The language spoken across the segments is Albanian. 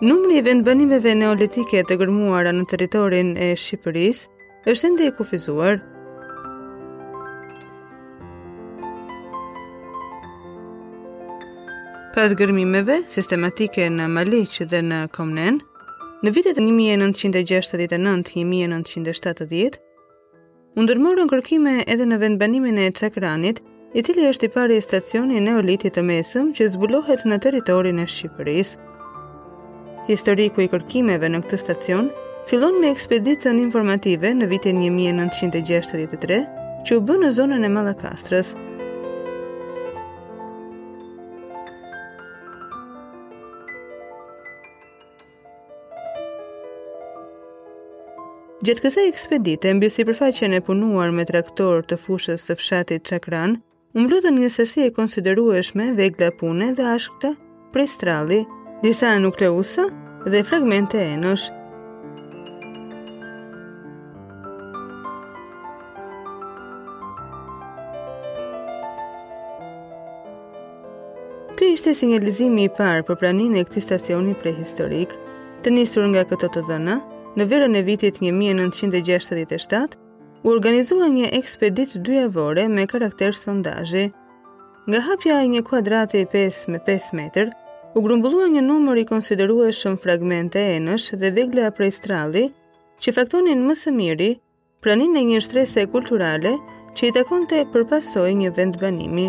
Numri i vendbanimeve neolitike të gërmuara në territorin e Shqipërisë është ende i kufizuar. Pas gërmimeve sistematike në Maliq dhe në Kamnik, në vitet 1969-1970, u ndërmorën kërkime edhe në vendbanimin e Çakranit, i cili është i pari stacion i neolitit të mesëm që zbulohet në territorin e Shqipërisë. Historiku i kërkimeve në këtë stacion fillon me ekspeditën informative në vitin 1963, që u bë në zonën e Mallakastrës. Gjatë kësaj ekspedite, mbi sipërfaqen e punuar me traktor të fushës së fshatit Çakran, u mblodhën një sasi e konsiderueshme vegla pune dhe ashkla prej stralli, disa nukleusa dhe fragmente enësh. Ky ishte sinjalizimi i parë për praninë e këtij stacioni prehistorik. Të nisur nga këto të dhëna, në verën e vitit 1967 u organizua një ekspeditë dyjavore me karakter sondazhi. Nga hapja e një kuadrati 5 me 5 metër, u grumbullua një numër i konsiderueshëm fragmente enësh dhe vegla prej stralli, që faktonin më së miri praninë e një shtrese kulturale që i takonte për pasojë një vendbanimi.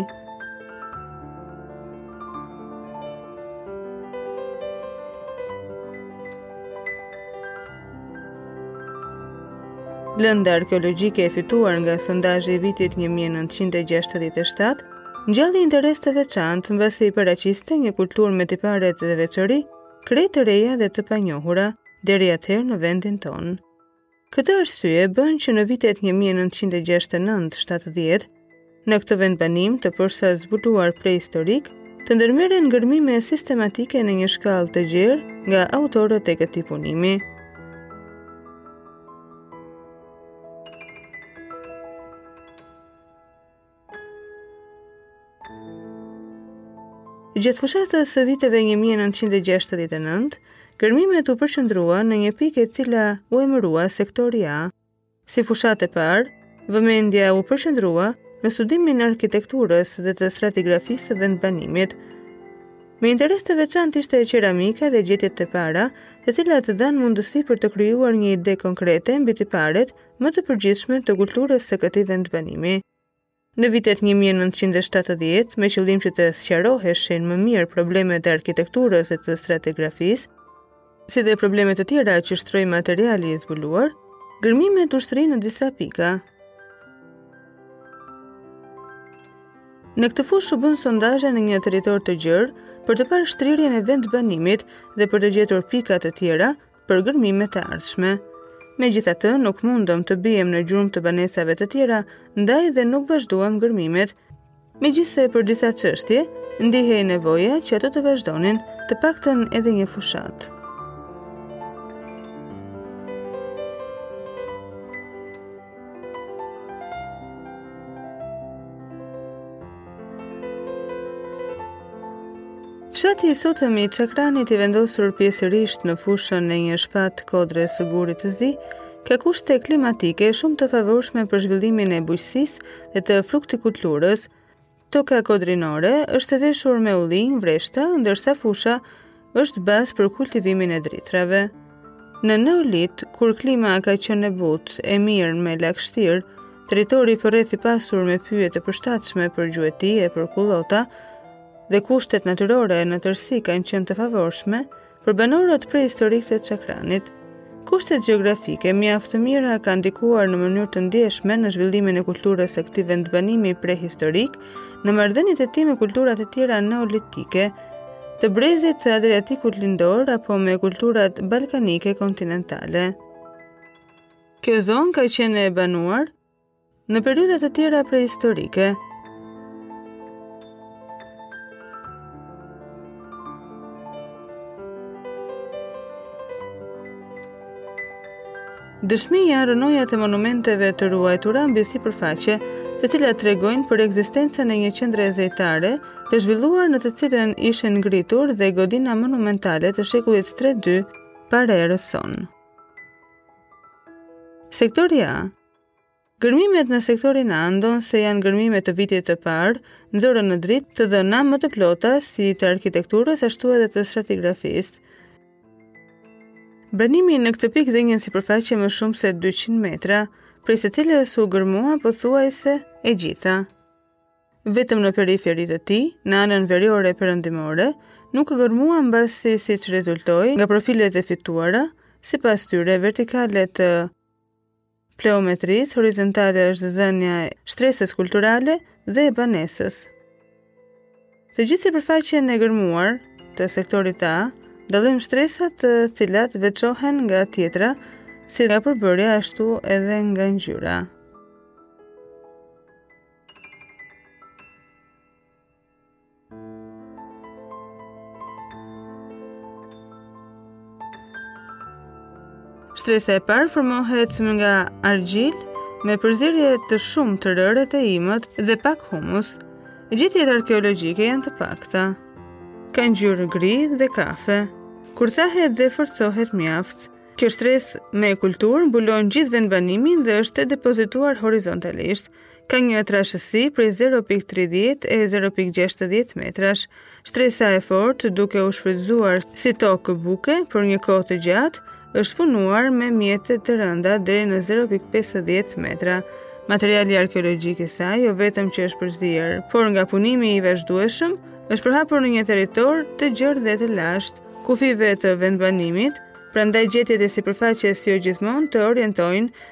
Lënda arkeologjike e fituar nga sondazhi i vitit 1967 ngjalli interes të veçantë mbasi paraqiste një kulturë me tipare dhe veçori krejt të reja dhe të panjohura deri atëherë në vendin tonë. Këto arsye bënë që në vitet 1969-70, në këtë vendbanim të porsazbuluar prehistorik, të ndërmerren gërmime sistematike në një shkallë të gjerë nga autorët e këtij punimi. Gjatë fushatës së viteve 1969, gërmimet u përqëndruan në një pikë e cila u emërua sektori A. Si fushatë e parë, vëmendja u përqëndrua në studimin e arkitekturës dhe të stratigrafisë së vendbanimit. Me interes të veçantë ishte qeramika dhe gjetjet e para, të cilat dhanë mundësi për të krijuar një ide konkrete mbi tiparet më të përgjithshme të kulturës së këtij vendbanimi. Në vitet 1970, me qëllim që të sqaroheshin më mirë problemet e arkitekturës e të stratigrafisë, si dhe probleme të tjera që shtroi materiali i zbuluar, gërmimet u shtrinë në disa pika. Në këtë fushë u bënë sondazhe në një territor të gjerë për të parë shtrirjen e vendbanimit dhe për të gjetur pika të tjera për gërmime të ardhshme. Megjithatë nuk mundëm të biem në gjurmë të banesave të tjera, ndaj dhe nuk vazhduam gërmimet. Megjithëse për disa çështje, ndihej nevoja që ato të vazhdonin të paktën edhe një fushatë. Fshati i sotëm i Çakranit i vendosur pjesërisht në fushë në një shpat kodre së gurit të zi, ka kushte klimatike shumë të favorshme për zhvillimin e bujqësisë dhe të fruktikulturës. Toka kodrinore është e veshur me ullinj, vreshta, ndërsa fusha është bazë për kultivimin e drithërave. Në Neolit, kur klima ka qenë e butë, e mirë me lagështirë, territori përreth i pasur me pyje të përshtatshme për gjueti e për kullota, dhe kushtet natyrore në tërësi kanë qenë të favorshme për banorët prehistorikë të Çakranit. Kushtet gjeografike mjaft të mira kanë ndikuar në mënyrë të ndjeshme në zhvillimin e kulturës së këtij vendbanimi prehistorik në marrëdhëniet e tij me kulturat e tjera neolitike të brezit të Adriatikut Lindor apo me kulturat ballkanike kontinentale. Kjo zonë ka qenë e banuar Në periudha të tjera prehistorike, Dëshmi janë rënojat e monumenteve të ruajtura mbi sipërfaqe, të cilat tregojnë për ekzistencën e një qendre zejtare të zhvilluar në të cilën ishin ngritur dhe godina monumentale të shekullit 3-2 para erës sonë. Sektori A Gërmimet në sektorin A, ndonëse janë gërmime të vitit të parë, nxorën në dritë të dhëna më të plota si të arkitekturës ashtu edhe të stratigrafisë. Banimi në këtë pikë zë një sipërfaqe më shumë se 200 metra, prej së cilës u gërmua pothuajse e gjitha. Vetëm në periferi të tij, në anën veriore e perëndimore, nuk u gërmua mbasi siç rezultoi nga profilet e fituara, sipas shtrirjes vertikale të Planimetrisë horizontale është dhënia e shtresës kulturale dhe e banesës. Në gjithë sipërfaqen e gërmuar të sektorit A, dallojmë shtresa të cilat veçohen nga tjetra, si nga përbërja ashtu edhe nga ngjyra. Shtresa e parë formohet nga argjil me përzierje të shumtë rëre të imët dhe pak humus. Gjetjet arkeologjike janë të pakta. Ka ngjyrë gri dhe kafe. Kur thahet dhe forcohet mjaft, kjo shtresë me kulturë mbulon gjithë vendbanimin dhe është e depozituar horizontalisht. ka një trashësi prej 0.30 e 0.60 metrash. Shtresa e fortë duke u shfrytëzuar si tokë buke për një kohë të gjatë, është punuar me mjete të rënda deri në 0.50 metra. Materiali arkeologjik i saj jo vetëm që është përzier, por nga punimi i vazhdueshëm është përhapur në një territor të gjerë dhe jashtë kufijve të vendbanimit, prandaj gjetjet e sipërfaqes jo gjithmonë të orientojnë